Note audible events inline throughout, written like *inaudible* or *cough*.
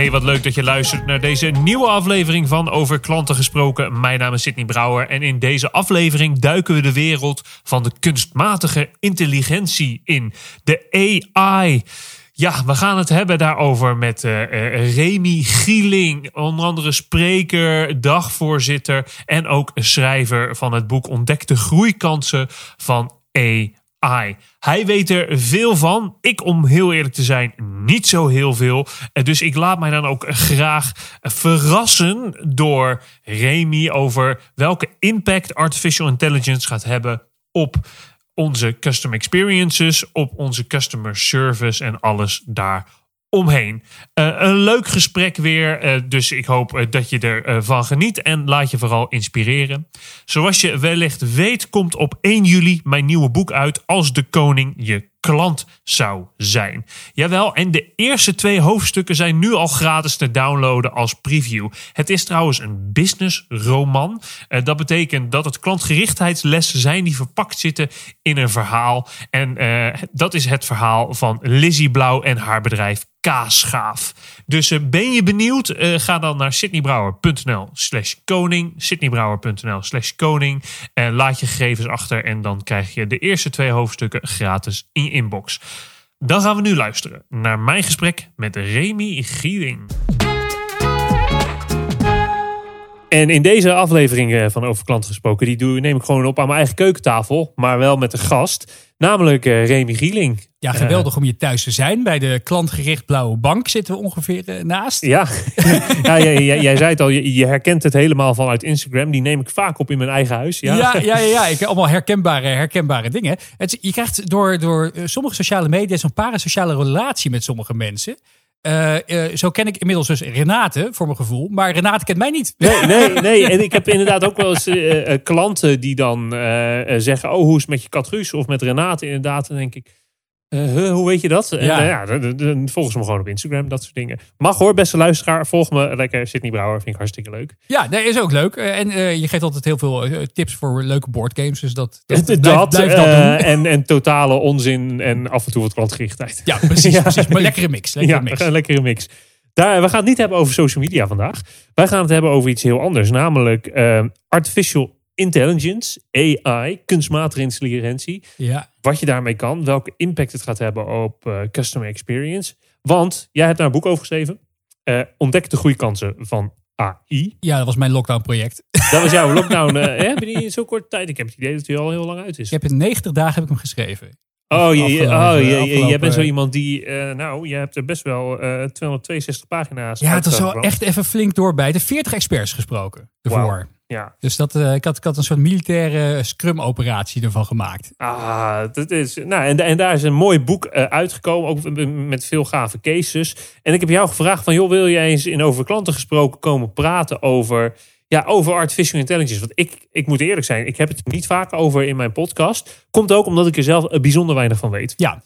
Hey, wat leuk dat je luistert naar deze nieuwe aflevering van Over Klanten Gesproken. Mijn naam is Sydney Brouwer en in deze aflevering duiken we de wereld van de kunstmatige intelligentie in. De AI. Ja, we gaan het hebben daarover met uh, Remy Gieling, onder andere spreker, dagvoorzitter en ook schrijver van het boek Ontdekte groeikansen van AI. Hij weet er veel van. Ik, om heel eerlijk te zijn, niet zo heel veel. Dus ik laat mij dan ook graag verrassen door Remy over welke impact artificial intelligence gaat hebben op onze custom experiences, op onze customer service en alles daar omheen. Uh, een leuk gesprek weer, uh, dus ik hoop uh, dat je ervan geniet en laat je vooral inspireren. Zoals je wellicht weet, komt op 1 juli mijn nieuwe boek uit Als de Koning je klant zou zijn. Jawel, en de eerste twee hoofdstukken zijn nu al gratis te downloaden als preview. Het is trouwens een businessroman. Uh, dat betekent dat het klantgerichtheidslessen zijn die verpakt zitten in een verhaal. En uh, dat is het verhaal van Lizzie Blauw en haar bedrijf Kaasgaaf. Dus uh, ben je benieuwd? ga dan naar sydneybrouwer.nl slash koning. sydneybrouwer.nl slash koning. En laat je gegevens achter en dan krijg je de eerste twee hoofdstukken gratis in inbox. Dan gaan we nu luisteren naar mijn gesprek met Remy Gieling. En in deze aflevering van Over Klanten Gesproken, die doe, neem ik gewoon op aan mijn eigen keukentafel, maar wel met een gast, namelijk uh, Remy Gieling. Ja, geweldig uh, om je thuis te zijn. Bij de klantgericht Blauwe Bank zitten we ongeveer naast. Ja, *laughs* ja jij, jij, jij, zei het al, je, je, herkent het helemaal vanuit Instagram. Die neem ik vaak op in mijn eigen huis. Ja, ja, ja, ja, ja. Ik, allemaal herkenbare, herkenbare dingen. Het, je krijgt door, door sommige sociale media zo'n parasociale relatie met sommige mensen. Uh, uh, zo ken ik inmiddels dus Renate, voor mijn gevoel. Maar Renate kent mij niet. Nee, *laughs* nee, nee. En ik heb inderdaad ook wel eens uh, klanten die dan zeggen... oh, hoe is het met je kat Guus? Of met Renate inderdaad. Dan denk ik... Uh, hoe weet je dat? Ja. En, uh, ja, ze me gewoon op Instagram, dat soort dingen. Mag hoor, beste luisteraar. Volg me lekker, Sydney Brouwer. Vind ik hartstikke leuk. Ja, dat is ook leuk. En uh, je geeft altijd heel veel tips voor leuke boardgames. Dus dat, dat, *laughs* dat blijf, blijf dat doen. *laughs* En, en totale onzin en af en toe wat klantgerichtheid. Ja, precies. *laughs* ja. precies. Maar lekkere mix. Lekkere ja, mix. een lekkere mix. Daar, we gaan het niet hebben over social media vandaag. Wij gaan het hebben over iets heel anders. Namelijk artificial intelligence, AI, kunstmatige intelligentie. Ja. Wat je daarmee kan, welke impact het gaat hebben op uh, customer experience. Want jij hebt daar een boek over geschreven. Uh, ontdek de groeikansen van AI. Ja, dat was mijn lockdown project. *laughs* Dat was jouw lockdown. *laughs* Uh, heb je die in zo'n korte tijd? Ik heb het idee dat hij al heel lang uit is. Ik heb in 90 dagen heb ik hem geschreven. Oh, je, oh je, jij bent zo iemand die, uh, nou, je hebt er best wel uh, 262 pagina's. Ja, het is wel echt even flink doorbijten. 40 experts gesproken ervoor. Wow. Ja. Dus dat, uh, ik, had, ik had een soort militaire scrum-operatie ervan gemaakt. Ah, dat is. Nou, en, en daar is een mooi boek uh, uitgekomen, ook met veel gave cases. En ik heb jou gevraagd: van joh, wil jij eens in over klanten gesproken komen praten over. Ja, over artificial intelligence. Want ik, ik moet eerlijk zijn, ik heb het niet vaak over in mijn podcast. Komt ook omdat ik er zelf bijzonder weinig van weet. Ja.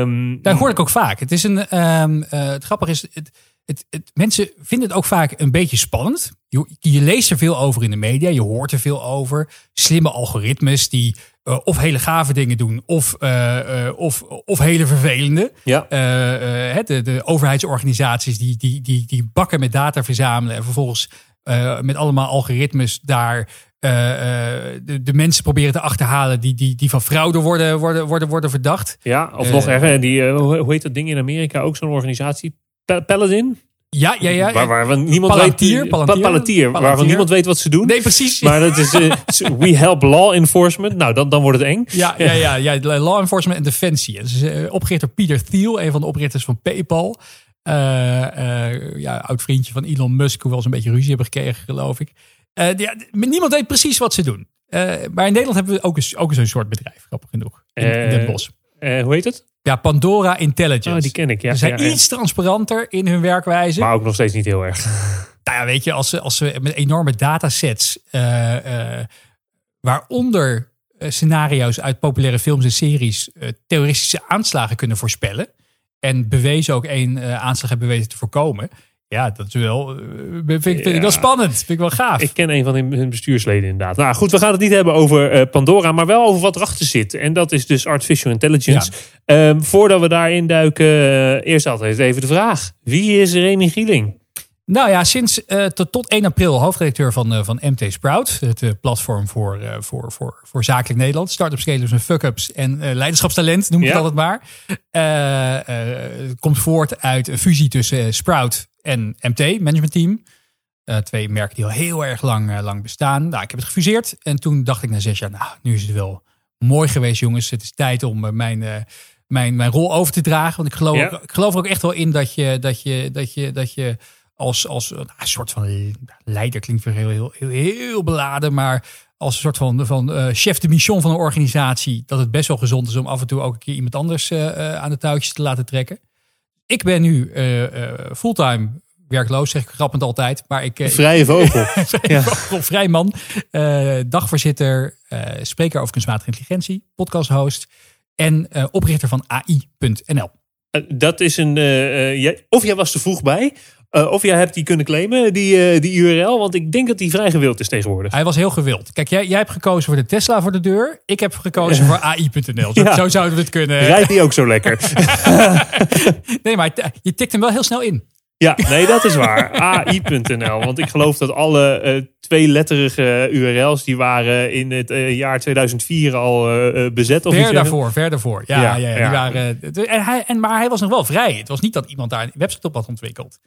Um, Daar hoor ik ook vaak. Het is een. Um, uh, het grappige is. Het, het, het, mensen vinden het ook vaak een beetje spannend. Je, je, leest er veel over in de media, je hoort er veel over. Slimme algoritmes die uh, of hele gave dingen doen, of, uh, uh, of, of hele vervelende. Ja. de, de overheidsorganisaties die, die, die, die bakken met data verzamelen en vervolgens met allemaal algoritmes daar de, de, mensen proberen te achterhalen die, die, die van fraude worden, worden, worden, worden verdacht. Ja, of nog erger, die, hoe heet dat ding in Amerika? Ook zo'n organisatie, Paladin? Ja, ja, ja. Waar, waar niemand Palatier, weet, Palatier, Palatier, waarvan niemand weet wat ze doen. Nee, precies. Maar dat is *laughs* uh, we help law enforcement. Nou, dan, dan wordt het eng. Ja, ja, ja, *laughs* ja law enforcement en defensie. Het is uh, opgericht door Peter Thiel, een van de oprichters van PayPal. Uh, ja, oud vriendje van Elon Musk, hoewel ze een beetje ruzie hebben gekregen, geloof ik. ja, niemand weet precies wat ze doen. maar in Nederland hebben we ook, eens, ook zo'n soort bedrijf, grappig genoeg. In, in Den Bosch. hoe heet het? Ja, Pandora Intelligence. Oh, die ken ik, ja. Ze zijn ja, ja. iets transparanter in hun werkwijze. Maar ook nog steeds niet heel erg. *laughs* Nou ja, weet je, als ze, als ze met enorme datasets, eh, eh, waaronder eh, scenario's uit populaire films en series, eh, terroristische aanslagen kunnen voorspellen. En bewezen ook één aanslag hebben weten te voorkomen. Ja, dat is wel, eh, vind, ik, vind ik wel spannend. Vind ik wel gaaf. Ik ken een van hun hun bestuursleden inderdaad. Nou goed, we gaan het niet hebben over eh, Pandora, maar wel over wat erachter zit. En dat is dus artificial intelligence. Ehm, voordat we daarin duiken, eh, eerst altijd even de vraag. Wie is Remy Gieling? Nou ja, sinds eh, tot, tot 1 april hoofdredacteur van, eh, van MT Sprout. Het eh, platform voor, voor, voor, voor zakelijk Nederland. Start-up scalers en fuck-ups en leiderschapstalent, noem ik Ja. het altijd maar. Het komt voort uit een fusie tussen Sprout en MT, management team. Eh, twee merken die al heel erg lang, lang bestaan. Nou, ik heb het gefuseerd. En toen dacht ik na zes jaar, nou, nu is het wel mooi geweest, jongens. Het is tijd om mijn, mijn, mijn rol over te dragen. Want ik geloof, Ja. ik geloof er ook echt wel in dat je, dat je, dat je, dat je als, als nou, een soort van leider klinkt weer heel, heel, heel, heel beladen, maar als een soort van, van eh, chef de mission van een organisatie, dat het best wel gezond is om af en toe ook een keer iemand anders eh, eh, aan de touwtjes te laten trekken. Ik ben nu eh, eh, fulltime werkloos, zeg ik grappend altijd, maar ik, eh, Vrije vogel. *laughs* vrij, vrij man, eh, dagvoorzitter, eh, spreker over kunstmatige intelligentie, podcasthost en eh, oprichter van AI.nl. Eh, dat is een. eh, eh, jij, of jij was te vroeg bij, eh, of jij hebt die kunnen claimen, die, eh, die URL. Want ik denk dat die vrij gewild is tegenwoordig. Hij was heel gewild. Kijk, jij, jij hebt gekozen voor de Tesla voor de deur. Ik heb gekozen voor AI.nl. Zo, *laughs* Ja. zo zouden we het kunnen. Rijdt die ook zo lekker? *laughs* Nee, maar je tikt hem wel heel snel in. Ja, nee, dat is waar. AI.nl. Want ik geloof dat alle eh, tweeletterige URL's die waren in het jaar 2004 al bezet. Of Ver daarvoor, ver daarvoor. Ja, Ja, ja, ja, die waren, en hij, en, maar hij was nog wel vrij. Het was niet dat iemand daar een website op had ontwikkeld.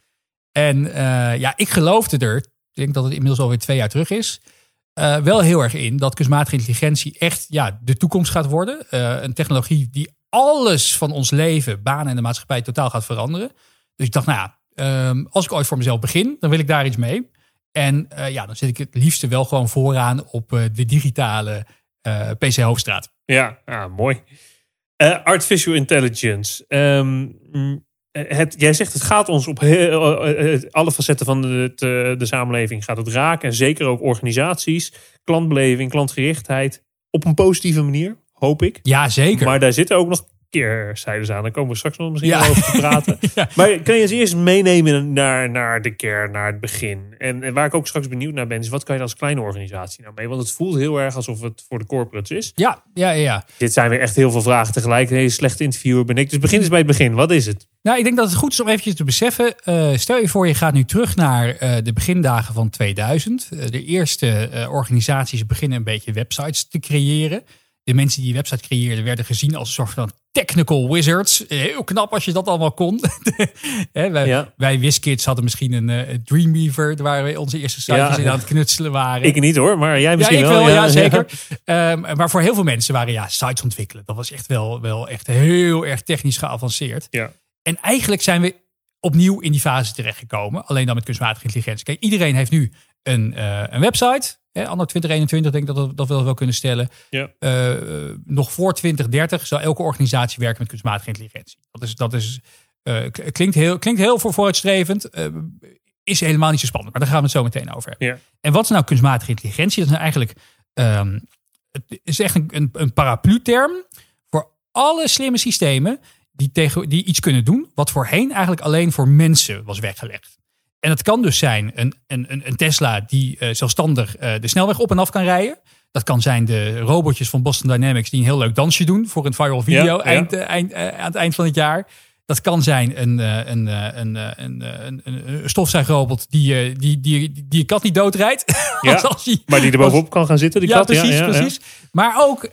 En eh, ja, ik geloofde er, ik denk dat het inmiddels alweer twee jaar terug is, eh, wel heel erg in dat kunstmatige intelligentie echt ja, de toekomst gaat worden. Eh, een technologie die alles van ons leven, banen en de maatschappij totaal gaat veranderen. Dus ik dacht, nou ja, ehm, als ik ooit voor mezelf begin, dan wil ik daar iets mee. En ja, dan zit ik het liefste wel gewoon vooraan op de digitale PC Hoofdstraat. Ja, ah, mooi. Artificial intelligence. Mm, het, jij zegt het gaat ons op eh, eh, alle facetten van de, eh, de samenleving gaat het raken. En zeker ook organisaties, klantbeleving, klantgerichtheid. Op een positieve manier, hoop ik. Ja, zeker. Maar daar zitten ook nog keerzijdes aan. Daar komen we straks nog misschien Ja. over te praten. *laughs* Ja. Maar kan je eens eerst meenemen naar, naar de kern, naar het begin? En, en waar ik ook straks benieuwd naar ben, is wat kan je als kleine organisatie nou mee? Want het voelt heel erg alsof het voor de corporates is. Ja, ja, ja. Dit zijn weer echt heel veel vragen tegelijk. Een hele slechte interviewer ben ik. Dus begin eens bij het begin. Wat is het? Nou, ik denk dat het goed is om eventjes te beseffen. eh, stel je voor, je gaat nu terug naar eh, de begindagen van 2000. Eh, de eerste organisaties beginnen een beetje websites te creëren. De mensen die die website creëerden werden gezien als een soort van technical wizards. Heel knap als je dat allemaal kon. *laughs* Wij, Ja. wij WizKids hadden misschien een eh, Dreamweaver... waar we onze eerste sitejes Ja. in aan het knutselen waren. Ik niet hoor, maar jij misschien ja, ik wel. wel, ja, zeker. *laughs* Ehm, maar voor heel veel mensen waren ja, sites ontwikkelen. Dat was echt wel, wel echt heel erg technisch geavanceerd. Ja. En eigenlijk zijn we opnieuw in die fase terechtgekomen. Alleen dan met kunstmatige intelligentie. Kijk, iedereen heeft nu een, eh, een website. Hè, anno 2021 denk ik dat, we- dat we dat wel kunnen stellen. Ja. Eh, eh, nog voor 2030 zal elke organisatie werken met kunstmatige intelligentie. Dat is, dat is, eh, klinkt, heel, klinkt heel voor vooruitstrevend. eh, is helemaal niet zo spannend. Maar daar gaan we het zo meteen over hebben. Ja. En wat is nou kunstmatige intelligentie? Dat is nou eigenlijk ehm, het is echt een, een, een paraplu-term voor alle slimme systemen die, tegen, die iets kunnen doen, wat voorheen eigenlijk alleen voor mensen was weggelegd. En dat kan dus zijn een, een, een- Tesla die eh, zelfstandig eh, de snelweg op en af kan rijden. Dat kan zijn de robotjes van Boston Dynamics die een heel leuk dansje doen voor een viral video Ja, ja. Eind, eh, eind, aan het eind van het jaar. Dat kan zijn een, een, een, een, een, stofzuigrobot die, die, die, die je kat niet doodrijdt. *laughs* Ja, Want als die- Maar die er bovenop kan gaan zitten, die ja, kat. precies, ja, ja, ja. precies. Maar ook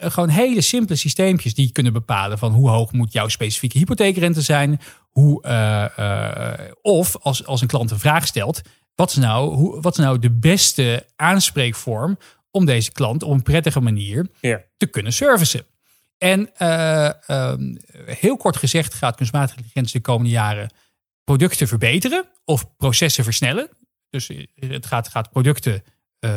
gewoon hele simpele systeempjes die kunnen bepalen van hoe hoog moet jouw specifieke hypotheekrente zijn. Hoe, eh, eh, of als, als een klant een vraag stelt, wat is, nou, hoe, wat is nou de beste aanspreekvorm om deze klant op een prettige manier Ja. te kunnen servicen? En eh, ehm, heel kort gezegd gaat kunstmatige intelligentie de komende jaren producten verbeteren of processen versnellen. Dus het gaat, gaat producten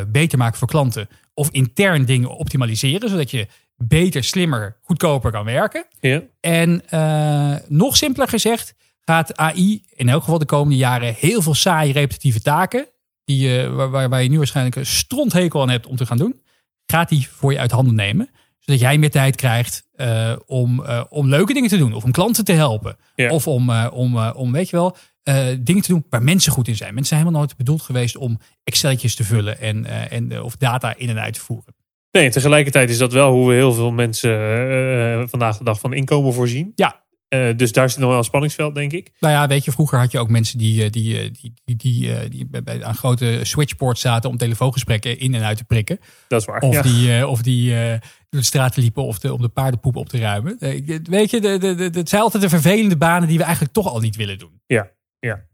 beter maken voor klanten of intern dingen optimaliseren, zodat je beter, slimmer, goedkoper kan werken. Ja. En eh, nog simpeler gezegd, gaat AI in elk geval de komende jaren heel veel saaie repetitieve taken, die, je waar, waar, waar je nu waarschijnlijk een stronthekel aan hebt om te gaan doen, gaat die voor je uit handen nemen. Zodat jij meer tijd krijgt eh, om, eh, om leuke dingen te doen. Of om klanten te helpen. Ja. Of om, om, om, weet je wel, dingen te doen waar mensen goed in zijn. Mensen zijn helemaal nooit bedoeld geweest om Excelletjes te vullen en, en, of data in en uit te voeren. Nee, tegelijkertijd is dat wel hoe we heel veel mensen eh, vandaag de dag van inkomen voorzien. Ja. Eh, dus daar zit nog wel een spanningsveld, denk ik. Nou ja, weet je, vroeger had je ook mensen die, eh, die, eh, die, die, die, eh, die bij- aan grote switchboards zaten om telefoongesprekken in en uit te prikken. Dat is waar. Of ja. die, eh, of die eh, door de straten liepen of de, om de paardenpoep op te ruimen. Eh, weet je, de, de, de, het zijn altijd de vervelende banen die we eigenlijk toch al niet willen doen. ja.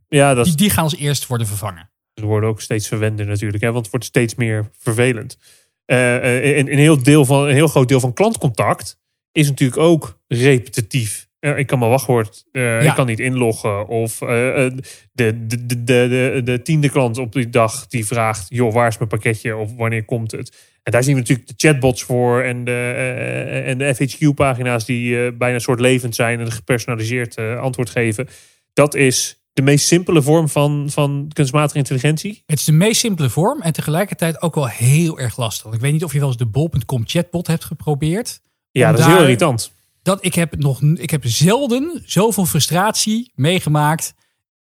ja, dat Die, die gaan als eerst worden vervangen. Ze worden ook steeds verwender natuurlijk, hè, want het wordt steeds meer vervelend. Eh, eh, een, een, heel deel van, een heel groot deel van klantcontact is natuurlijk ook repetitief. Eh, ik kan mijn wachtwoord, eh, Ja. ik kan niet inloggen. Of eh, eh, de, de, de, de, de, de tiende klant op die dag die vraagt, joh, waar is mijn pakketje of wanneer komt het? En daar zien we natuurlijk de chatbots voor en de, eh, en de FHQ-pagina's die eh, bijna een soort levend zijn en een gepersonaliseerd eh, antwoord geven. Dat is de meest simpele vorm van, van kunstmatige intelligentie. Het is de meest simpele vorm en tegelijkertijd ook wel heel erg lastig. Ik weet niet of je wel eens de bol.com chatbot hebt geprobeerd. Ja, dat is heel irritant. Dat ik heb nog, ik heb zelden zoveel frustratie meegemaakt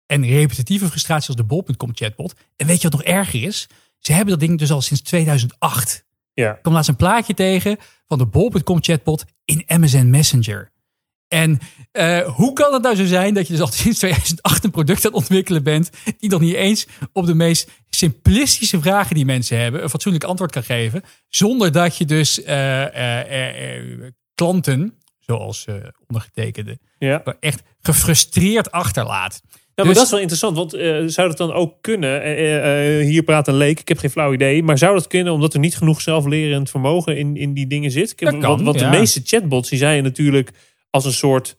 en repetitieve frustratie als de bol.com chatbot. En weet je wat nog erger is? Ze hebben dat ding dus al sinds 2008. Ja. Ik kwam laatst een plaatje tegen van de bol.com chatbot in MSN Messenger. En eh, hoe kan het nou zo zijn dat je dus al sinds *laughs* 2008 een product aan het ontwikkelen bent die nog niet eens op de meest simplistische vragen die mensen hebben een fatsoenlijk antwoord kan geven, zonder dat je dus eh, eh, klanten, zoals ondergetekende, Ja. echt gefrustreerd achterlaat. Ja, maar Dus- dat is wel interessant, want zou dat dan ook kunnen? hier praat een leek, ik heb geen flauw idee. Maar zou dat kunnen omdat er niet genoeg zelflerend vermogen in, in die dingen zit? Ik heb- Dat kan, ja. de meeste chatbots die zijn natuurlijk als een soort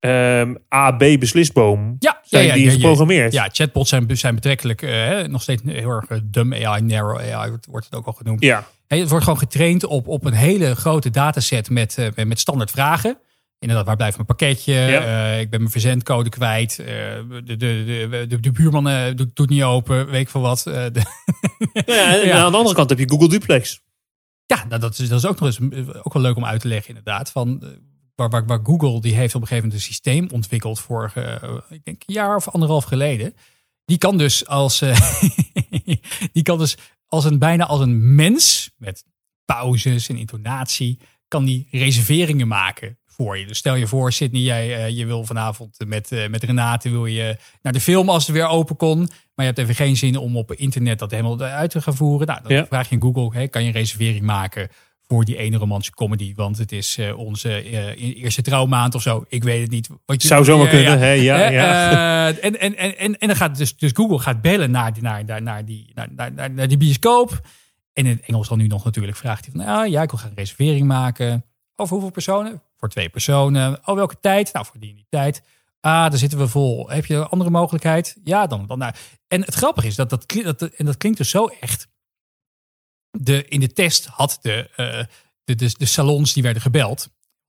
ehm A-B-beslisboom. Ja, Zijn ja, ja, die geprogrammeerd? Ja, chatbots zijn, zijn betrekkelijk eh, nog steeds heel erg eh, dumb AI, narrow AI wordt- het ook al genoemd. Ja. Het wordt gewoon getraind op, op een hele grote dataset met, eh, met- standaard vragen. Inderdaad, waar blijft mijn pakketje? Ja. Ik ben mijn verzendcode kwijt. De, de, de, de, de buurman doet, doet niet open. Weet ik veel wat. De- *laughs* ja, en Ja. aan de andere kant heb je Google Duplex. ja, nou, dat, is, dat is ook nog eens ook wel leuk om uit te leggen inderdaad. Van, waar, waar, waar Google die heeft op een gegeven moment een systeem ontwikkeld voor, eh, ik denk een jaar of anderhalf geleden. Die kan dus als, eh, *laughs* die kan dus als een bijna als een mens met pauzes en intonatie, kan die reserveringen maken voor je. Dus stel je voor, Sydney, jij, eh, je wil vanavond met, met Renate wil je naar de film als het weer open kon. Maar je hebt even geen zin om op internet dat helemaal uit te gaan voeren. Nou, dan Ja. vraag je in Google, hey, kan je een reservering maken voor die ene romantische comedy? Want het is eh, onze eh, eerste trouwmaand of zo. Ik weet het niet. Wat je, Zou zomaar kunnen, ja. hè? Ja, Eh, ja. eh, en, en, en, en, en dan gaat dus, dus Google gaat bellen naar, die- naar, naar, naar, die, naar, naar, naar, die bioscoop. En in het Engels dan nu nog natuurlijk vraagt hij van, ah, ja, ik wil graag een reservering maken. Over hoeveel personen? Voor twee personen. Oh, welke tijd? Nou, voor die en die tijd. Ah, daar zitten we vol. Heb je een andere mogelijkheid? Ja, dan. dan nou. En het grappige is dat dat, dat en dat klinkt dus zo echt. De, in de test had de, eh, de, de, de salons die werden gebeld.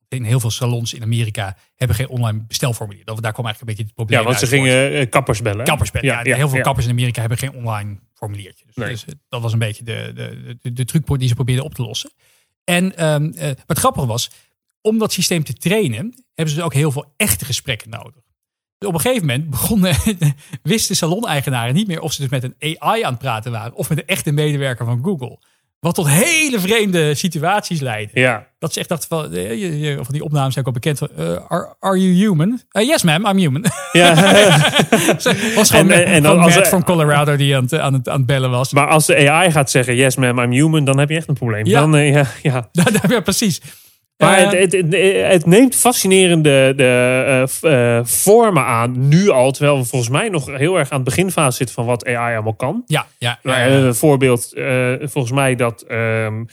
In heel veel salons in Amerika hebben geen online bestelformulier. Daar kwam eigenlijk een beetje het probleem Ja, want ze gingen eh, kappers bellen. Kappers bellen. Ja, heel veel kappers in Amerika hebben geen online formuliertje. Dus, Nee. dus, eh, dat was een beetje de, de, de, de truc die ze probeerden op te lossen. En ehm, eh, wat grappig was, om dat systeem te trainen, hebben ze ook heel veel echte gesprekken nodig. Dus op een gegeven moment begonnen, *laughs* wisten saloneigenaren niet meer of ze dus met een AI aan het praten waren of met een echte medewerker van Google. Wat tot hele vreemde situaties leidde. Ja, Dat ze echt dachten van, eh, je- je- van die opnames zijn ook al bekend. van, eh, are, are you human? Eh, yes ma'am, I'm human. ja. *laughs* was gewoon, En- gewoon als Matt van Colorado die aan het, aan, het, aan het bellen was. maar als de AI gaat zeggen, yes ma'am, I'm human, dan heb je echt een probleem. Ja. Dan, eh, ja, ja. *laughs* ja, precies. Maar Eh, het, het, neemt fascinerende de, eh, eh, vormen aan, nu al. Terwijl we volgens mij nog heel erg aan het beginfase zitten van wat AI allemaal kan. ja, ja, Een voorbeeld, volgens mij dat ehm,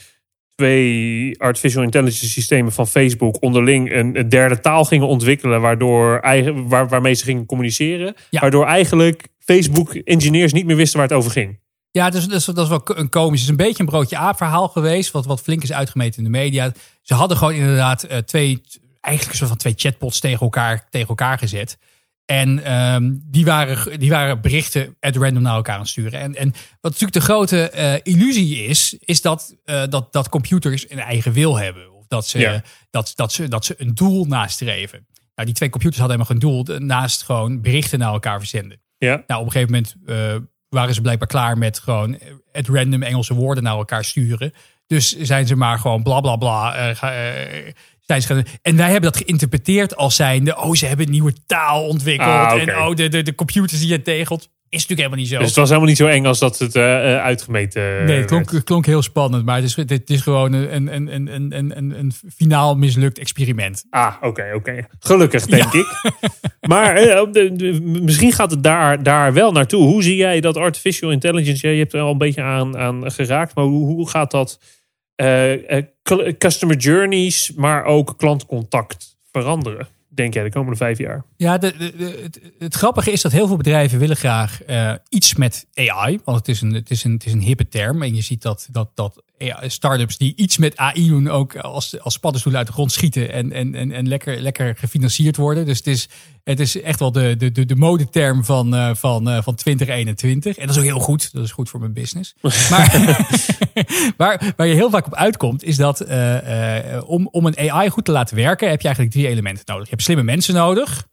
twee artificial intelligence systemen van Facebook onderling een, een derde taal gingen ontwikkelen, waardoor eigen, waar, waarmee ze gingen communiceren. Ja. Waardoor eigenlijk Facebook engineers niet meer wisten waar het over ging. Ja, dus, dus, dat is wel een komisch. Het is een beetje een broodje aap verhaal geweest. Wat, wat flink is uitgemeten in de media. Ze hadden gewoon inderdaad eh, twee, eigenlijk een soort van twee chatbots tegen elkaar, tegen elkaar gezet. En ehm, die, waren, die waren berichten at random naar elkaar aan het sturen. En, en wat natuurlijk de grote eh, illusie is, is dat, eh, dat, dat computers een eigen wil hebben. Of dat ze, Ja. dat, dat, ze, dat ze een doel nastreven. Nou, die twee computers hadden helemaal geen doel naast gewoon berichten naar elkaar verzenden. Ja. Nou, op een gegeven moment waren ze blijkbaar klaar met gewoon het random Engelse woorden naar elkaar sturen. Dus zijn ze maar gewoon bla bla bla. eh, eh, zijn ze gaan, en wij hebben dat geïnterpreteerd als zijnde. Oh, ze hebben een nieuwe taal ontwikkeld. Ah. En oh, de, de, de computers die je tegelt. Is natuurlijk helemaal niet zo. Dus het was helemaal niet zo eng als dat het eh, eh, uitgemeten nee, het klonk, het klonk heel spannend. Maar het is, het is gewoon een, een, een, een, een, finaal mislukt experiment. Ah, oké, oké. Gelukkig, denk ik. Maar eh, de- de- misschien gaat het daar, daar wel naartoe. Hoe zie jij dat artificial intelligence? Ja, je hebt er al een beetje aan, aan geraakt. Maar hoe, hoe gaat dat eh, eh, customer journeys, maar ook klantcontact veranderen? Denk jij de komende vijf jaar? Ja, de, het grappige is dat heel veel bedrijven willen graag eh, iets met AI. Want het is, een, het, is een, het is een hippe term. En je ziet dat, dat, dat AI start-ups die iets met AI doen... ook als, als paddenstoelen uit de grond schieten... en, en, en, en lekker, lekker gefinancierd worden. Dus het is, het is echt wel de, de, de, de modeterm van, eh, van, eh, van 2021. En dat is ook heel goed. Dat is goed voor mijn business. *laughs* Maar *laughs* waar, waar je heel vaak op uitkomt, is dat eh, om, om een AI goed te laten werken, heb je eigenlijk drie elementen nodig. Je hebt slimme mensen nodig.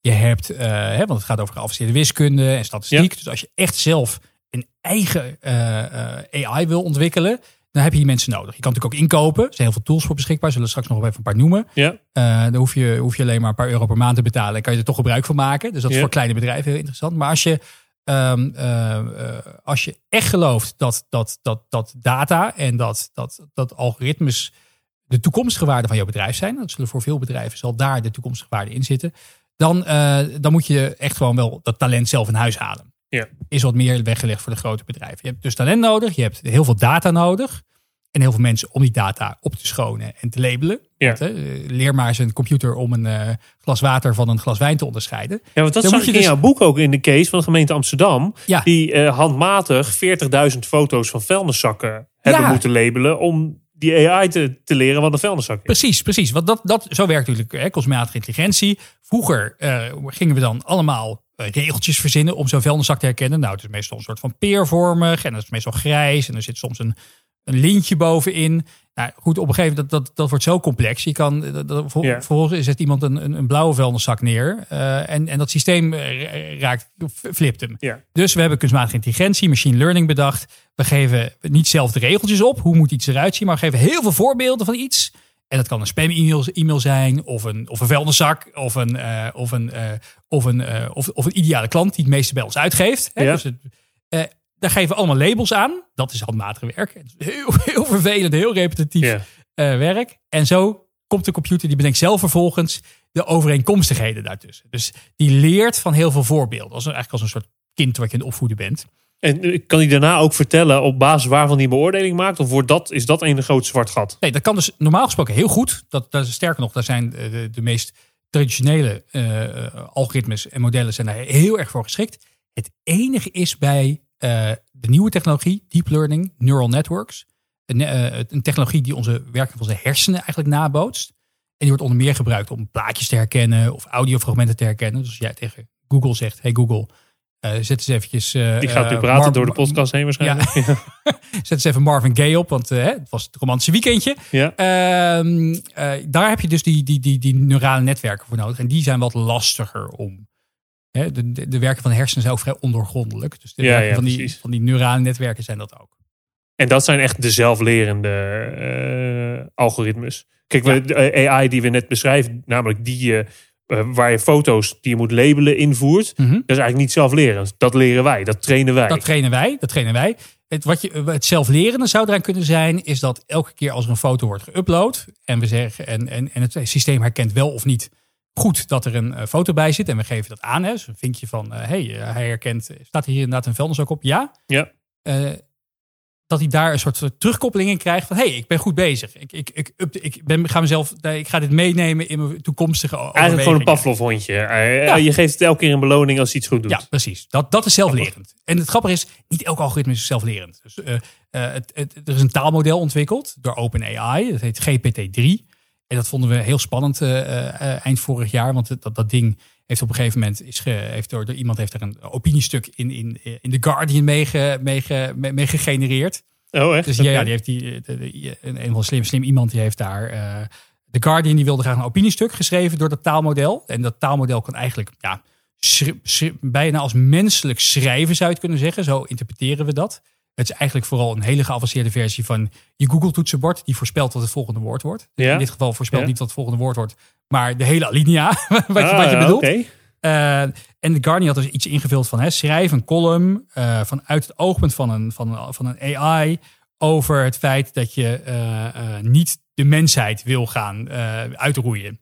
Je hebt, hè, want het gaat over geavanceerde wiskunde en statistiek. Dus als je echt zelf een eigen AI wil ontwikkelen, dan heb je die mensen nodig. Je kan natuurlijk ook inkopen. Er zijn heel veel tools voor beschikbaar. Zullen we straks nog wel even een paar noemen. Ja, Eh, dan hoef je, hoef je alleen maar een paar euro per maand te betalen. En kan je er toch gebruik van maken. Dus dat is Ja. voor kleine bedrijven heel interessant. Maar als je, ehm, eh, eh, als je echt gelooft dat, dat, dat, dat data en dat, dat, dat algoritmes de toekomstige waarde van jouw bedrijf zijn. Dat zullen voor veel bedrijven zal daar de toekomstige waarde in zitten. Dan, eh, dan moet je echt gewoon wel dat talent zelf in huis halen. Ja. Is wat meer weggelegd voor de grote bedrijven. Je hebt dus talent nodig. Je hebt heel veel data nodig. En heel veel mensen om die data op te schonen en te labelen. Ja. Hè, leer maar eens een computer om een eh, glas water van een glas wijn te onderscheiden. ja want dat Dan zag je in dus- jouw boek ook in de case van de gemeente Amsterdam. Ja. Die eh, handmatig 40.000 foto's van vuilniszakken hebben Ja. moeten labelen... om die AI te, te leren wat een vuilniszak is. Precies, precies. Want dat, dat, zo werkt natuurlijk hè, kunstmatige intelligentie. Vroeger eh, gingen we dan allemaal eh, regeltjes verzinnen om zo'n vuilniszak te herkennen. Nou, het is meestal een soort van peervormig en dat is meestal grijs. En er zit soms een, een lintje bovenin. Nou goed, op een gegeven moment, dat, dat, dat wordt zo complex. Je kan, dat, dat, ver- Ja. vervolgens zet iemand een, een, een blauwe vuilniszak neer. eh, en, en dat systeem eh, raakt, flipt hem. Dus we hebben kunstmatige intelligentie, machine learning bedacht. We geven niet zelf de regeltjes op. Hoe moet iets eruit zien? Maar we geven heel veel voorbeelden van iets. En dat kan een spam-e-mail e-mail zijn, of een, of een vuilniszak, of een, eh, of, een, eh, of, een, eh, of, of een ideale klant die het meeste bij ons uitgeeft. Hè? Ja. Dus het, daar geven we allemaal labels aan. Dat is handmatig werk. Heel, *laughs* heel vervelend, heel repetitief Ja. werk. En zo komt de computer, die bedenkt zelf vervolgens de overeenkomstigheden daartussen. Dus die leert van heel veel voorbeelden. Als een, eigenlijk als een soort kind wat je aan het opvoeden bent. En eh, kan hij daarna ook vertellen op basis waarvan hij beoordeling maakt? Of wordt dat, is dat een groot zwart gat? Nee, dat kan dus normaal gesproken heel goed. Dat, dat sterker nog, daar zijn eh, de, de meest traditionele eh, algoritmes en modellen zijn daar heel erg voor geschikt. Het enige is bij de nieuwe technologie, deep learning, neural networks, een, een technologie die onze werking van onze hersenen eigenlijk nabootst. En die wordt onder meer gebruikt om plaatjes te herkennen of audiofragmenten te herkennen. Dus als jij tegen Google zegt, hey Google, eh, zet eens eventjes... eh, Die gaat nu praten Mar- door de podcast heen waarschijnlijk. Ja. *laughs* *laughs* Zet eens even Marvin Gaye op, want eh, het was het romantische weekendje. Ja. Ehm, eh, daar heb je dus die, die, die, die neurale netwerken voor nodig. En die zijn wat lastiger om. Hè, de, de, de werken van de hersenen zijn ook vrij ondoorgrondelijk. Dus de Ja, werken van, die, van die neurale netwerken zijn dat ook. En dat zijn echt de zelflerende algoritmes. Kijk, de AI die we net beschrijven, namelijk die eh, waar je foto's die je moet labelen invoert, Mhm. dat is eigenlijk niet zelflerend. Dat leren wij, dat trainen wij. Dat trainen wij. Dat trainen wij. Het, wat je, het zelflerende zou eraan kunnen zijn, is dat elke keer als er een foto wordt geüpload en we zeggen en, en, en het systeem herkent wel of niet goed dat er een eh, foto bij zit en we geven dat aan. Hè, dus een vinkje van, hé, hey, eh, hij herkent, staat hier inderdaad een vuilnis ook op? Ja. Ja. Eh, dat hij daar een soort terugkoppeling in krijgt van hé, hey, ik ben goed bezig. Ik, ik, ik, ik, ben, ga mezelf, ik ga dit meenemen in mijn toekomstige Eigenlijk gewoon een. Pavlov-hondje. Eh, Ja. Je geeft het elke keer een beloning als hij iets goed doet. Ja, precies. Dat, dat is zelflerend. En het grappige is, niet elk algoritme is zelflerend. Dus, eh, eh, het, het, er is een taalmodel ontwikkeld door OpenAI. Dat heet GPT-3. En dat vonden we heel spannend eh, eh, eind vorig jaar. Want dat, dat ding heeft op een gegeven moment... Is ge, heeft door, door iemand heeft er een opiniestuk in, in, in The Guardian mee, ge- mee, ge- mee, mee gegenereerd. Oh, echt? Dus ja, die heeft die, de- de- een, een van slim, slim iemand die heeft daar. eh The Guardian die wilde graag een opiniestuk geschreven door dat taalmodel. En dat taalmodel kan eigenlijk ja, schri- schri- bijna als menselijk schrijven, zou je het kunnen zeggen. Zo interpreteren we dat. Het is eigenlijk vooral een hele geavanceerde versie van je Google-toetsenbord. Die voorspelt wat het volgende woord wordt. Ja. In dit geval voorspelt Ja. niet wat het volgende woord wordt, maar de hele alinea. *laughs* wat, je, Ah, wat je ja, bedoelt. Eh, en de Guardian had dus iets ingevuld van hè, schrijf een column eh, vanuit het oogpunt van een, van, een, van een AI over het feit dat je eh, niet de mensheid wil gaan uitroeien.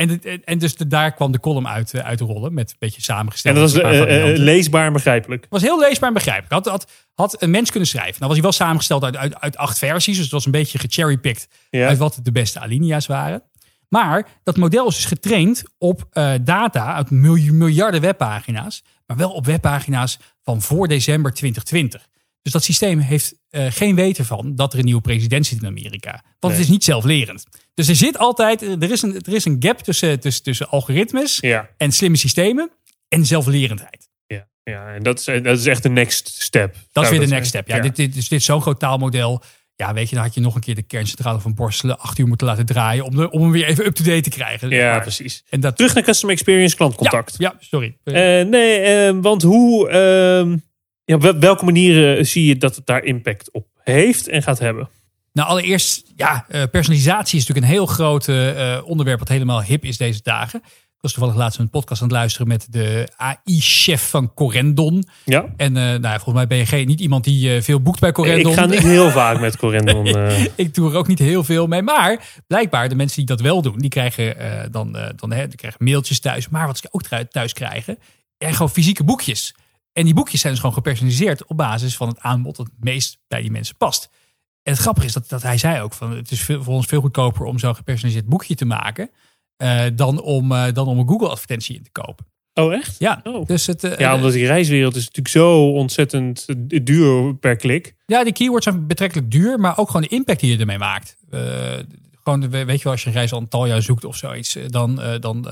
En, en, en dus de- daar kwam de column uit, eh, uit te rollen met een beetje En samengesteld. dat was eh, eh, leesbaar en begrijpelijk. Het was heel leesbaar en begrijpelijk. Had, had, had een mens kunnen schrijven. Nou was hij wel samengesteld uit, uit, uit acht versies. Dus het was een beetje gecherrypicked Ja. uit wat de beste alinea's waren. Maar dat model is dus getraind op data uit milj- miljarden webpagina's. Maar wel op webpagina's van voor december 2020. Dus dat systeem heeft eh, geen weten van dat er een nieuwe president zit in Amerika. Want Nee. het is niet zelflerend. Dus er zit altijd, er is een, er is een gap tussen, tussen, tussen algoritmes Ja. en slimme systemen en zelflerendheid. Ja, ja. en dat is, dat is echt de next step. Dat is weer de next step. Ja, Dit, dit, dus dit is zo'n groot taalmodel. Ja, weet je, dan had je nog een keer de kerncentrale van Borselen acht uur moeten laten draaien om, de, om hem weer even up-to-date te krijgen. Ja, maar. precies. En dat, Terug naar customer experience, klantcontact. Ja, ja sorry. Eh, nee, eh, want hoe, ehm, ja, op wel- welke manieren zie je dat het daar impact op heeft en gaat hebben? Nou, allereerst, ja, eh, personalisatie is natuurlijk een heel groot eh, onderwerp wat helemaal hip is deze dagen. Ik was toevallig laatst een podcast aan het luisteren met de AI-chef van Corendon. Ja, En eh, nou, volgens mij ben je geen, niet iemand die veel boekt bij Corendon. ik ga niet heel vaak met Corendon. *laughs* ik doe er ook niet heel veel mee. Maar blijkbaar, de mensen die dat wel doen, die krijgen dan, dan hè, die krijgen mailtjes thuis. Maar wat ze ook thuis krijgen, en gewoon fysieke boekjes. En die boekjes zijn dus gewoon gepersonaliseerd op basis van het aanbod dat het meest bij die mensen past. En het grappige is dat, dat hij zei ook van het is veel, voor ons veel goedkoper om zo'n gepersonaliseerd boekje te maken. eh, dan, om, eh, dan om een Google advertentie in te kopen. oh, echt? Ja, Oh. dus het, eh, Ja, omdat die reiswereld is natuurlijk zo ontzettend duur per klik. Ja, die keywords zijn betrekkelijk duur, maar ook gewoon de impact die je ermee maakt. Gewoon, we- weet je wel, als je een reis al een taljaar zoekt of zoiets, dan, dan,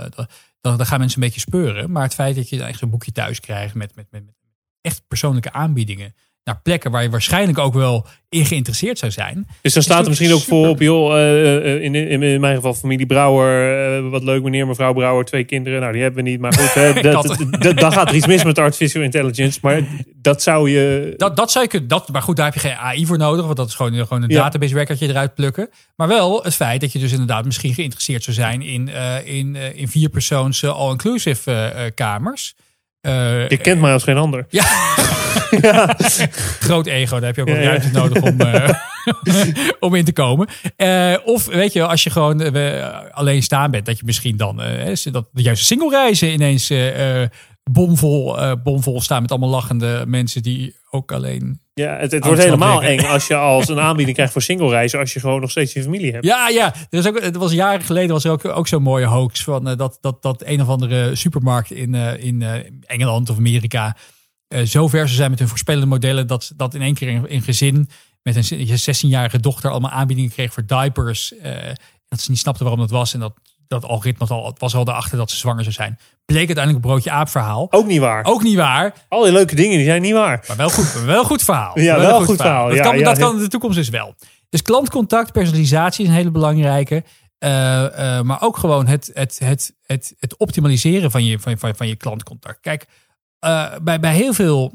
dan, dan, gaan mensen een beetje speuren. Maar het feit dat je echt zo'n boekje thuis krijgt met, met, met, met echt persoonlijke aanbiedingen naar plekken waar je waarschijnlijk ook wel in geïnteresseerd zou zijn. Dus dan staat er misschien ook voor op, joh, eh, eh, in, in, in mijn geval familie Brouwer. eh, wat leuk, meneer, mevrouw Brouwer, twee kinderen. Nou, die hebben we niet. Maar goed, *laughs* dan gaat er iets mis met artificial intelligence. Maar dat zou je... Dat, dat zou je kunnen, dat, maar goed, daar heb je geen AI voor nodig, want dat is gewoon, gewoon een Ja. database recordje eruit plukken. Maar wel het feit dat je dus inderdaad misschien geïnteresseerd zou zijn in, eh in, in vierpersoons all-inclusive kamers. Eh, Je kent mij als geen ander. Ja. *laughs* *laughs* Groot ego, daar heb je ook wel Ja, ja. ruimte nodig om, eh, *laughs* om in te komen. Eh, of weet je, als je gewoon alleen staan bent, dat je misschien dan dat de juiste single reizen ineens bomvol, bomvol staan met allemaal lachende mensen die ook alleen. Ja, het, het wordt helemaal eng als je als een *laughs* aanbieding krijgt voor single reizen. Als je gewoon nog steeds je familie hebt. Ja, ja. Er is ook, het was jaren geleden was er ook, ook zo'n mooie hoax van eh, dat, dat, dat een of andere supermarkt in, eh, in eh, Engeland of Amerika zo ver zou zijn met hun voorspellende modellen dat, dat in één keer een, een gezin met een 16-jarige dochter allemaal aanbiedingen kreeg voor diapers. dat ze niet snapten waarom dat was en dat dat algoritme al, was al erachter dat ze zwanger zou zijn. Bleek uiteindelijk een broodje aap verhaal. Ook niet waar. Ook niet waar, Al die leuke dingen die zijn niet waar. maar wel goed, wel goed verhaal. *laughs* Ja, wel goed verhaal. Dat, Ja, kan, ja, dat kan in de toekomst dus wel. Dus klantcontact, personalisatie is een hele belangrijke. Eh, eh, maar ook gewoon het, het, het, het, het optimaliseren van je, van, van, van je klantcontact. Kijk, eh, bij, bij heel veel.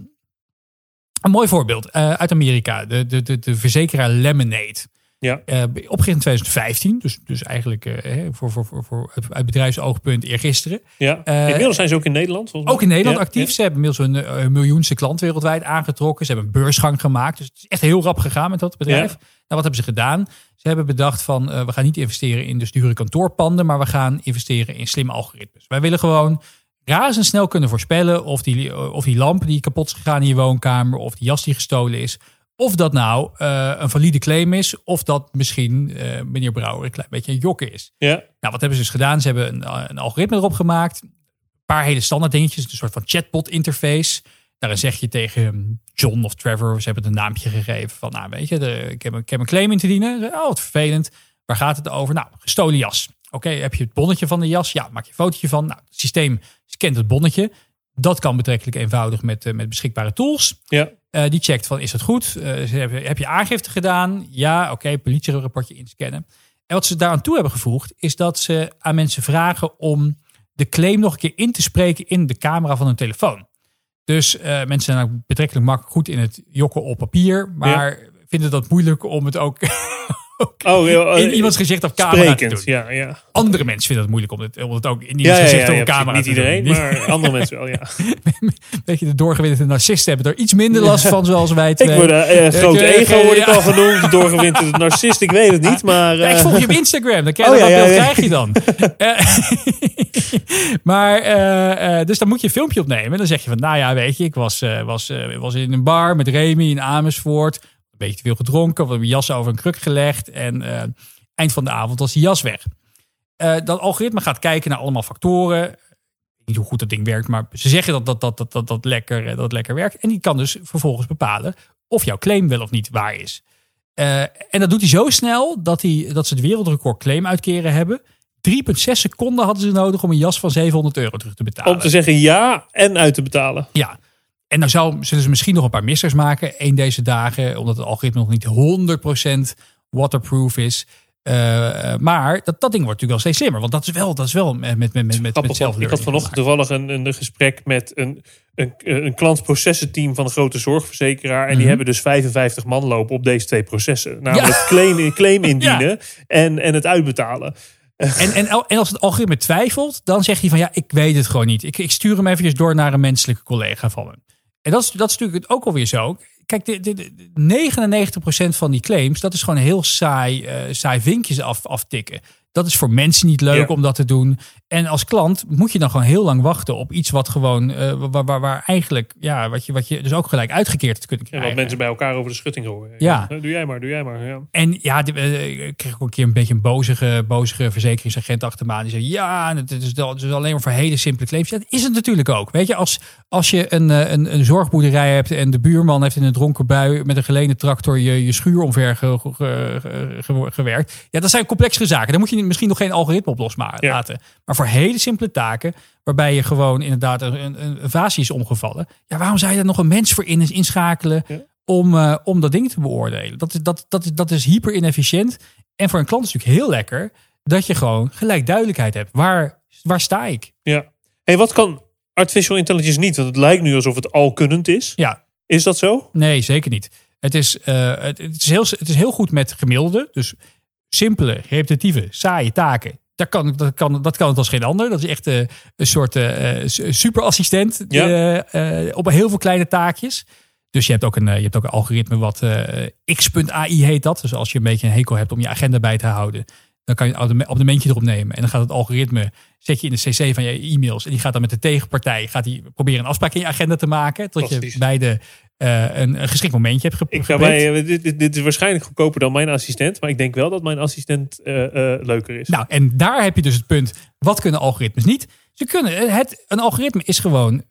Een mooi voorbeeld uit Amerika. De, de, de, de verzekeraar Lemonade. Ja. Eh, opgericht in 2015. Dus, dus eigenlijk eh, voor, voor, voor, voor het uit bedrijfsoogpunt eergisteren. Ja. Eh, Inmiddels zijn ze ook in Nederland. Ook in Nederland Ja, actief. ja. Ze hebben inmiddels een, eh, miljoenste klant wereldwijd aangetrokken. Ze hebben een beursgang gemaakt. Dus het is echt heel rap gegaan met dat bedrijf. Ja. Nou, wat hebben ze gedaan? Ze hebben bedacht van we gaan niet investeren in dus dure kantoorpanden, maar we gaan investeren in slimme algoritmes. Wij willen gewoon razendsnel kunnen voorspellen of die, of die lamp die kapot is gegaan in je woonkamer, of die jas die gestolen is, of dat nou eh, een valide claim is, of dat misschien eh, meneer Brouwer een klein beetje een jokker is. Ja. Nou, wat hebben ze dus gedaan? Ze hebben een, een algoritme erop gemaakt. Een paar hele standaard dingetjes. Een soort van chatbot interface. Daarin zeg je tegen John of Trevor, ze hebben het een naampje gegeven. Van, nou weet je, de, ik, heb, een- ik heb een claim in te dienen. Oh, wat vervelend. Waar gaat het over? Nou, gestolen jas. Oké, heb je het bonnetje van de jas? Ja, maak je een fotootje van. Nou, het systeem scant het bonnetje. Dat kan betrekkelijk eenvoudig met, eh, met beschikbare tools. Ja. Eh, die checkt van, is dat goed? Eh, heb je aangifte gedaan? Ja, oké, politierapportje inscannen. En wat ze daaraan toe hebben gevoegd, is dat ze aan mensen vragen om de claim nog een keer in te spreken in de camera van hun telefoon. Dus mensen zijn ook betrekkelijk makkelijk goed in het jokken op papier, maar vinden dat moeilijk om het ook Oh, ja, in iemands gezicht op camera te doen. Ja, ja. Andere mensen vinden het moeilijk om het, om het ook in iemands ja, gezicht op ja, camera niet te iedereen, doen. maar andere *laughs* mensen wel, ja. Weet je, de doorgewinterde narcisten hebben er iets minder last van, zoals wij Ik twee. word eh, groot Ja, ego word ik al genoemd, de doorgewinterde narcist, ik weet het niet, maar... Ja, ik eh, volg je op Instagram. Dan ken je *laughs* Oh, dat beeld krijg je dan. *laughs* Eh, maar, eh, eh, dus dan moet je een filmpje opnemen. Dan zeg je van, nou ja, weet je, ik was, eh, was, eh, was in een bar met Remy in Amersfoort. Beetje te veel gedronken, we hebben jas over een kruk gelegd. En eh, eind van de avond was die jas weg. Eh, dat algoritme gaat kijken naar allemaal factoren. Niet hoe goed dat ding werkt, maar ze zeggen dat dat, dat, dat, dat, dat, lekker, eh, dat lekker werkt. En die kan dus vervolgens bepalen of jouw claim wel of niet waar is. En dat doet hij zo snel dat, hij, dat ze het wereldrecord claim uitkeren hebben. 3,6 seconden hadden ze nodig om een jas van 700 euro terug te betalen. Om te zeggen ja en uit te betalen. Ja. En dan zou, zullen ze misschien nog een paar missers maken een deze dagen, omdat het algoritme nog niet 100% waterproof is. Eh, maar dat, dat ding wordt natuurlijk wel steeds slimmer, want dat is wel, dat is wel met, met, met, met, met ik had vanochtend toevallig een, een gesprek met een, een, een klantprocessenteam van een grote zorgverzekeraar. En die Mhm. hebben dus 55 man lopen op deze twee processen. Namelijk *laughs* claim, claim indienen en, en het uitbetalen. En, en, en als het algoritme twijfelt, dan zegt hij van ja, ik weet het gewoon niet. Ik, ik stuur hem eventjes door naar een menselijke collega van me. En dat is, dat is natuurlijk ook alweer zo. Kijk, de, de, de 99% van die claims, dat is gewoon heel saai, eh, saai vinkjes af, aftikken. Dat is voor mensen niet leuk Ja. om dat te doen. En als klant moet je dan gewoon heel lang wachten op iets wat gewoon, eh, waar, waar, waar eigenlijk, ja, wat je, wat je dus ook gelijk uitgekeerd te kunnen En krijgen. wat mensen bij elkaar over de schutting gooien. Ja. Doe jij maar, doe jij maar. Ja. En ja, de- eh, ik kreeg ook een keer een beetje een bozige, bozige verzekeringsagent achter me aan. Die zei, ja, het is, het is alleen maar voor hele simpele claims. Ja, dat is het natuurlijk ook. Weet je, als, als je een, eh, een, een zorgboerderij hebt en de buurman heeft in een dronken bui met een geleende tractor je, je schuur omver ge- ge- ge- ge- gewerkt. Ja, dat zijn complexere zaken. Daar moet je misschien nog geen algoritme op loslaten. Ja. Maar voor hele simpele taken, waarbij je gewoon inderdaad een, een, een vaasje is omgevallen. Ja, waarom zou je daar nog een mens voor in, inschakelen? Ja. om, eh, om dat ding te beoordelen. Dat is, dat, dat, is, dat is hyper inefficiënt. En voor een klant is het natuurlijk heel lekker dat je gewoon gelijk duidelijkheid hebt. Waar, waar sta ik? ja. Hey, wat kan artificial intelligence niet? Want het lijkt nu alsof het alkunnend is. Ja, Is dat zo? nee, zeker niet. Het is, eh, het, het, is heel, het is heel goed met gemiddelde. Dus simpele, repetitieve, saaie taken. Dat kan, dat, kan, dat kan het als geen ander. Dat is echt eh, een soort eh, eh, su- superassistent Ja. op heel veel kleine taakjes. Dus je hebt ook een, je hebt ook een algoritme wat eh, x.ai heet dat. Dus als je een beetje een hekel hebt om je agenda bij te houden, dan kan je een abonne- abonnementje erop nemen. En dan gaat het algoritme, zet je in de cc van je e-mails. En die gaat dan met de tegenpartij, gaat die proberen een afspraak in je agenda te maken. Tot je beide eh, een, een geschikt momentje hebt gep- Ik bij, dit, dit, dit is waarschijnlijk goedkoper dan mijn assistent. Maar ik denk wel dat mijn assistent eh, eh, leuker is. Nou, en daar heb je dus het punt. Wat kunnen algoritmes niet? Ze kunnen, het, een algoritme is gewoon,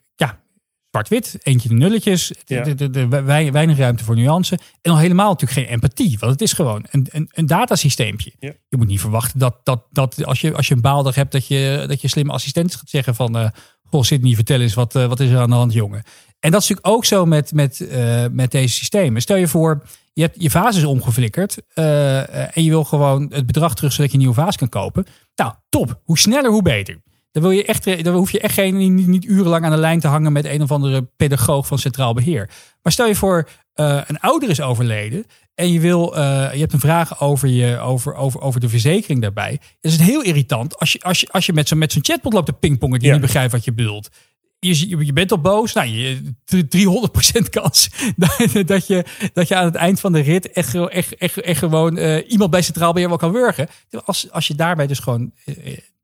zwart-wit, eentje de nulletjes, Ja. de, de, de, wei- weinig ruimte voor nuance. En al helemaal natuurlijk geen empathie, want het is gewoon een, een, een datasysteempje. Ja. Je moet niet verwachten dat, dat, dat als, je, als je een baaldag hebt, dat je, dat je slimme assistent gaat zeggen van, eh goh, Sidney, vertel eens, wat, eh, wat is er aan de hand, jongen? En dat is natuurlijk ook zo met, met, eh, met deze systemen. Stel je voor, je hebt je vaas is omgeflikkerd en je wil gewoon het bedrag terug zodat je een nieuwe vaas kan kopen. Nou, top. Hoe sneller, hoe beter. Dan, wil je echt, dan hoef je echt geen, niet, niet urenlang aan de lijn te hangen met een of andere pedagoog van Centraal Beheer. Maar stel je voor, eh, een ouder is overleden en je, wil, eh, je hebt een vraag over, je, over, over, over de verzekering daarbij. Is het heel irritant als je, als je, als je met zo'n met zo'n chatbot loopt te pingpongen die Ja. niet begrijpt wat je bedoelt. Je, bent al boos. Nou, je, 300% kans *laughs* dat, dat, je, dat je aan het eind van de rit echt, echt, echt, echt gewoon eh, iemand bij Centraal Beheer wel kan wurgen. Als, als je daarbij dus gewoon,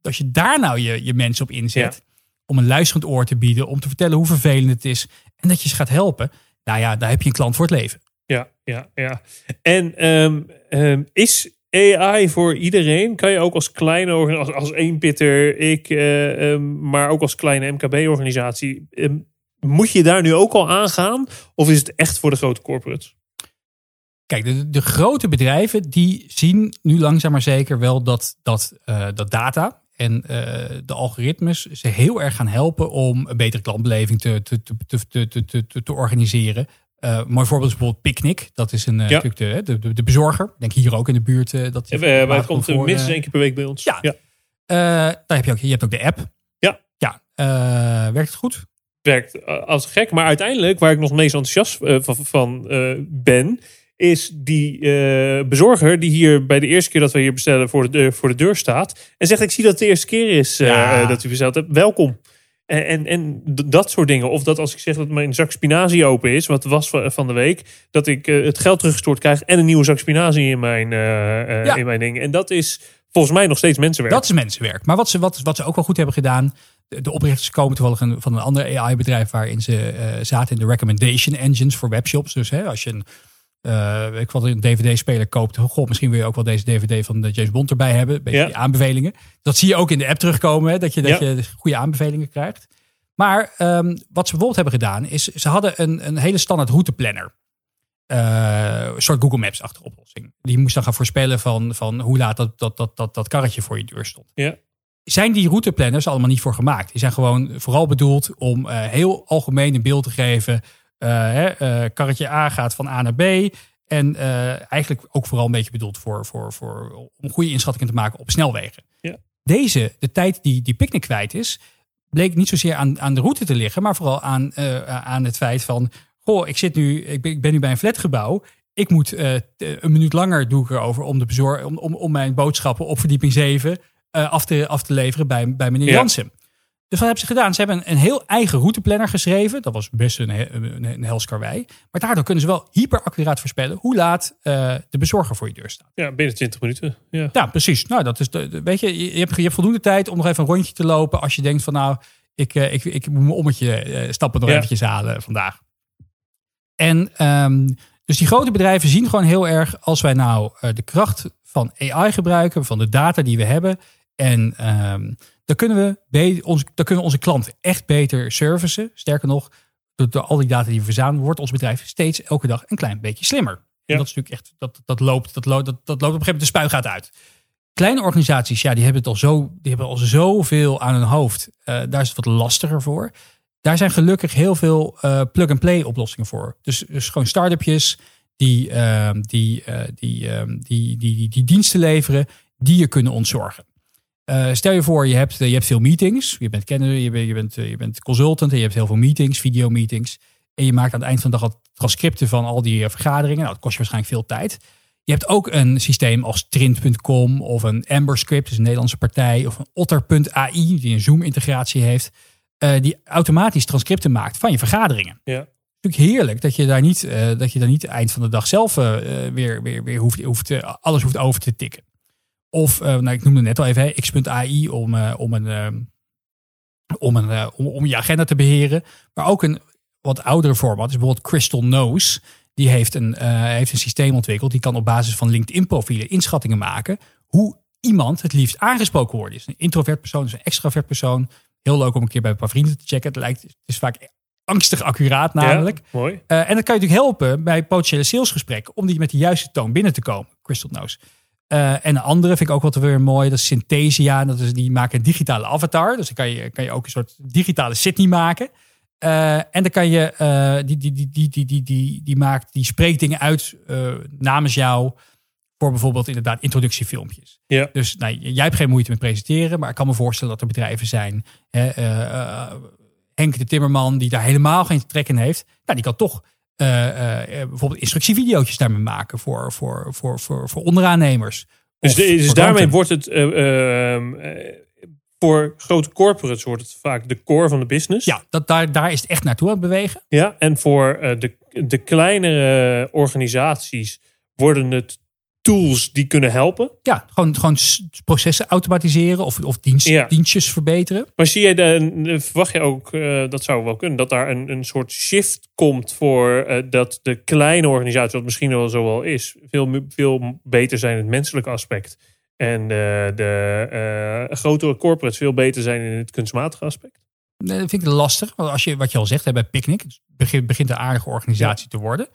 als je daar nou je, je mensen op inzet. Om een luisterend oor te bieden, om te vertellen hoe vervelend het is. En dat je ze gaat helpen. Nou ja, daar heb je een klant voor het leven. Ja, ja, ja. En ehm, ehm, is AI voor iedereen? Kan je ook als kleine organisatie, als, als eenpitter, ik, eh, ehm, maar ook als kleine MKB-organisatie, moet je daar nu ook al aangaan? Of is het echt voor de grote corporates? Kijk, de, de grote bedrijven die zien nu langzaam maar zeker wel dat, dat, eh, dat data en eh, de algoritmes ze heel erg gaan helpen om een betere klantbeleving te, te, te, te, te, te, te, te organiseren. Een mooi voorbeeld is bijvoorbeeld Picnic. Dat is een, eh, Ja. natuurlijk de, de, de, de bezorger. Ik denk hier ook in de buurt. eh, dat Ja, maar het komt comfort, minstens één keer per week bij ons. Ja. Eh, daar heb je, ook, je hebt ook de app. Ja. Ja. werkt het goed? werkt als gek. Maar uiteindelijk, waar ik nog meest enthousiast van, van ben, is die eh, bezorger die hier bij de eerste keer dat we hier bestellen voor de, deur, voor de deur staat. En zegt: Ik zie dat het de eerste keer is eh, Ja. eh, dat u besteld hebt. Welkom. En, en, en dat soort dingen. Of dat als ik zeg dat mijn zak spinazie open is, wat was van de week, dat ik het geld teruggestort krijg en een nieuwe zak spinazie in mijn, Ja. in mijn ding. En dat is volgens mij nog steeds mensenwerk. Dat is mensenwerk. Maar wat ze, wat, wat ze ook wel goed hebben gedaan. De, oprichters komen toevallig van een ander AI-bedrijf. waarin ze zaten in de recommendation engines voor webshops. Dus hè, als je een, eh, ik wat, een DVD-speler koopt. Goh, misschien wil je ook wel deze DVD van de James Bond erbij hebben. Een beetje Ja. die aanbevelingen. Dat zie je ook in de app terugkomen. Hè, dat je, dat Ja. je goede aanbevelingen krijgt. Maar ehm, wat ze bijvoorbeeld hebben gedaan. is ze hadden een, een hele standaard routeplanner. Eh, een soort Google Maps-achtige oplossing. Die moest dan gaan voorspellen van, van hoe laat dat, dat, dat, dat, dat karretje voor je deur stond Ja. zijn die routeplanners allemaal niet voor gemaakt. Die zijn gewoon vooral bedoeld om eh, heel algemeen een beeld te geven. Eh, hè, eh, karretje A gaat van A naar B. En eh, eigenlijk ook vooral een beetje bedoeld voor, voor, voor, om goede inschattingen te maken op snelwegen. Ja. Deze, de tijd die die picknick kwijt is, bleek niet zozeer aan, aan de route te liggen, maar vooral aan, aan het feit van: Goh, ik zit nu, ik ben, ik ben nu bij een flatgebouw. Ik moet een minuut langer doe ik erover om, de bezor om, om, om mijn boodschappen op verdieping 7 eh, af, te, af te leveren bij, bij meneer Ja. Jansen. Dus wat hebben ze gedaan? Ze hebben een, een heel eigen routeplanner geschreven. Dat was best een, een, een hels karwei. Maar daardoor kunnen ze wel hyperaccuraat voorspellen hoe laat eh, de bezorger voor je deur staat. ja, binnen 20 minuten. Ja. Ja, precies. Nou, dat is de, de- weet je, je hebt, je hebt voldoende tijd om nog even een rondje te lopen. Als je denkt van nou, ik, eh, ik, ik moet mijn ommetje eh, stappen nog Ja. eventjes halen vandaag. En ehm, dus die grote bedrijven zien gewoon heel erg als wij nou de kracht van AI gebruiken, van de data die we hebben. En ehm, dan, kunnen we ons, dan kunnen we onze klanten echt beter servicen. Sterker nog, door, door al die data die we verzamelen, wordt ons bedrijf steeds elke dag een klein beetje slimmer. En dat is natuurlijk echt, dat, dat, loopt, dat, loopt, dat, dat loopt op een gegeven moment de spuigaat uit. Kleine organisaties, ja, die hebben het al zo, die hebben al zoveel aan hun hoofd. Eh, daar is het wat lastiger voor. Daar zijn gelukkig heel veel eh, plug-and-play oplossingen voor. Dus, dus gewoon start-upjes die, ehm, die, eh, die, ehm, die, die, die, die diensten leveren, die je kunnen ontzorgen. Eh, stel je voor, je hebt, je hebt veel meetings. Je bent kenner, je bent, je, bent, je bent consultant en je hebt heel veel meetings, videomeetings. En je maakt aan het eind van de dag al transcripten van al die eh, vergaderingen. Nou, dat kost je waarschijnlijk veel tijd. Je hebt ook een systeem als Trint.com of een AmberScript, dus een Nederlandse partij, of een Otter.ai, die een Zoom-integratie heeft, eh, die automatisch transcripten maakt van je vergaderingen. Ja. Het is natuurlijk heerlijk dat je daar niet, eh, dat je daar niet eind van de dag zelf eh, eh, weer, weer, weer hoeft, hoeft, eh, alles hoeft over te tikken. Of, eh, nou, ik noemde net al even, hè, x.ai om, eh, om, een, eh, om, een, eh, om, om je agenda te beheren. Maar ook een wat oudere format is bijvoorbeeld Crystal Knows. Die heeft een, heeft een systeem ontwikkeld. Die kan op basis van LinkedIn-profielen inschattingen maken. Hoe iemand het liefst aangesproken wordt. Is een introvert persoon, is een extravert persoon. Heel leuk om een keer bij een paar vrienden te checken. Het, lijkt, het is vaak angstig accuraat namelijk. Ja, mooi. En dat kan je natuurlijk helpen bij potentiële salesgesprekken. Om die met de juiste toon binnen te komen. Crystal Knows. Eh, en een andere vind ik ook wel weer mooi. Dat is Synthesia. Dat is, die maken een digitale avatar. Dus dan kan je, kan je ook een soort digitale Sydney maken. Eh, en dan kan je, eh, die, die, die, die, die, die, die, die maakt, die spreekt dingen uit namens jou. Voor bijvoorbeeld inderdaad introductiefilmpjes. Ja. Dus nou, jij hebt geen moeite met presenteren. Maar ik kan me voorstellen dat er bedrijven zijn. Hè, Henk de Timmerman, die daar helemaal geen trek in heeft. Nou, die kan toch bijvoorbeeld instructievideo's daarmee maken voor, voor, voor, voor, voor onderaannemers. Dus, de- dus daarmee wordt het eh, ehm, eh, voor grote corporates wordt het vaak de core van de business. Ja, dat, daar, daar is het echt naartoe aan het bewegen. Ja, en voor eh, de, de kleinere organisaties worden het tools die kunnen helpen. Ja, gewoon, gewoon processen automatiseren of, of dienst, Ja. dienstjes verbeteren. Maar zie jij de, verwacht je ook, eh, dat zou wel kunnen, dat daar een, een soort shift komt voor eh, dat de kleine organisatie, wat misschien wel zo wel is, veel, veel beter zijn in het menselijke aspect. En de, de eh, grotere corporates veel beter zijn in het kunstmatige aspect. Nee, dat vind ik lastig. Want als je, wat je al zegt hè, bij Picnic, het begint, begint een aardige organisatie te worden.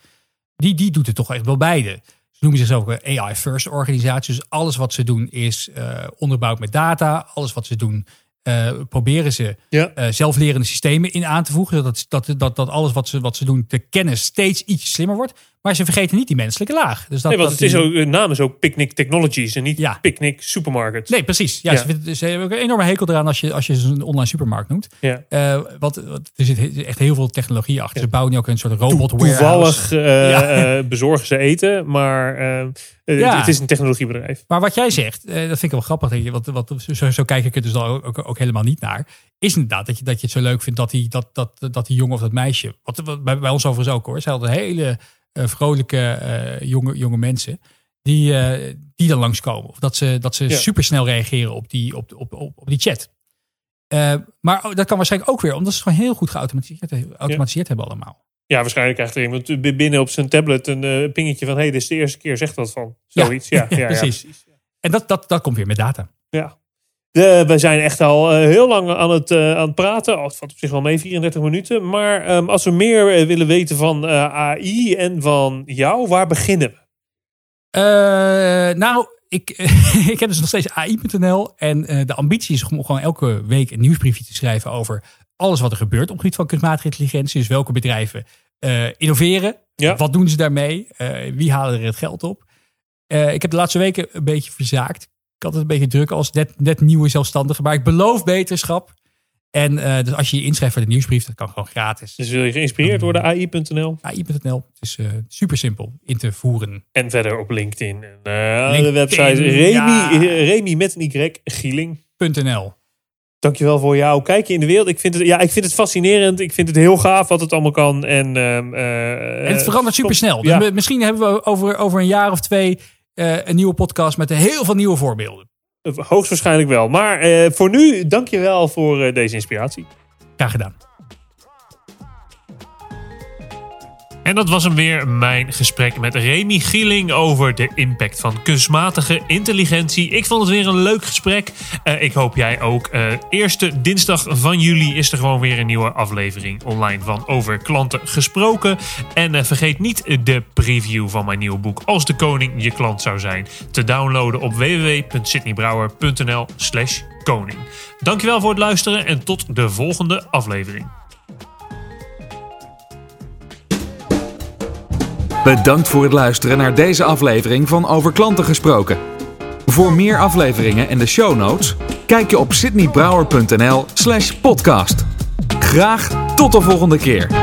Die, die doet het toch echt wel beide. Ze noemen zichzelf ook een AI-first organisatie. Dus alles wat ze doen is eh, onderbouwd met data. Alles wat ze doen eh, proberen ze Ja. eh, zelflerende systemen in aan te voegen. Zodat dat, dat, dat alles wat ze, wat ze doen, de kennis steeds iets slimmer wordt. Maar ze vergeten niet die menselijke laag. Dus dat, nee, want dat het is ook, naam is ook Picnic Technologies en niet Ja. Picnic Supermarket. Nee, precies. Ja, Ja. Ze, vinden- ze hebben ook een enorme hekel eraan als je, als je een online supermarkt noemt. Ja. Eh, wat, wat, er zit echt heel veel technologie achter. Ze bouwen nu ook een soort robot warehouse. Toevallig *laughs* eh, Ja. eh, bezorgen ze eten, maar Ja. het is een technologiebedrijf. Maar wat jij zegt, dat vind ik wel grappig. dat je- Wat, wat, zo, zo kijk ik er dus dan ook, ook, ook helemaal niet naar. Is inderdaad dat je, dat je het zo leuk vindt dat die, dat, dat, dat die jongen of dat meisje. Wat, wat bij, bij ons overigens ook hoor. Ze hadden hele eh, vrolijke eh, jonge, jonge mensen. Die, eh, die dan langskomen. Of dat ze, dat ze Ja. supersnel reageren op die, op, op, op, op die chat. Eh, maar dat kan waarschijnlijk ook weer, omdat ze het gewoon heel goed geautomatiseerd geautomatiseerd hebben allemaal. Ja, waarschijnlijk krijgt er iemand binnen op zijn tablet een eh, pingetje van... hé, hey, dit is de eerste keer, zegt wat van. Ja. Zoiets, ja. *laughs* ja, ja, Precies. En dat, dat, dat komt weer met data. Ja. De, we zijn echt al eh, heel lang aan het, eh, aan het praten. Oh, het valt op zich wel mee, 34 minuten. Maar ehm, als we meer eh, willen weten van eh, AI en van jou, waar beginnen we? Eh, nou, ik, *laughs* ik heb dus nog steeds AI.nl. En eh, de ambitie is om gewoon elke week een nieuwsbriefje te schrijven over alles wat er gebeurt op het gebied van kunstmatige intelligentie. Dus welke bedrijven eh, innoveren. Ja. Wat doen ze daarmee? Eh, wie halen er het geld op? Eh, ik heb de laatste weken een beetje verzaakt. Ik had het een beetje druk als net, net nieuwe zelfstandige. Maar ik beloof beterschap. En eh, dus als je je inschrijft voor de nieuwsbrief, dat kan gewoon gratis. Dus wil je geïnspireerd worden, AI.nl. AI.nl. Het is eh, super simpel in te voeren. En verder op LinkedIn. En eh, de website Remy, ja. Remy met een Y, Gieling. .nl. Dankjewel voor jouw kijkje in de wereld. Ik vind het, ja, ik vind het fascinerend. Ik vind het heel gaaf wat het allemaal kan. En, ehm, eh, En het verandert super snel. Dus Ja. misschien hebben we over, over een jaar of twee eh, een nieuwe podcast met heel veel nieuwe voorbeelden. Hoogstwaarschijnlijk wel. Maar eh, voor nu, dankjewel voor eh, deze inspiratie. Graag gedaan. En dat was hem weer, mijn gesprek met Remy Gieling over de impact van kunstmatige intelligentie. Ik vond het weer een leuk gesprek. Eh, ik hoop jij ook. Eh, eerste dinsdag van juli is er gewoon weer een nieuwe aflevering online van Over Klanten Gesproken. En eh, vergeet niet de preview van mijn nieuwe boek Als de Koning je klant zou zijn te downloaden op www.sydneybrouwer.nl slash koning. Dankjewel voor het luisteren en tot de volgende aflevering. Bedankt voor het luisteren naar deze aflevering van Over Klanten Gesproken. Voor meer afleveringen en de show notes, kijk je op sydneybrouwer.nl slash podcast. Graag tot de volgende keer.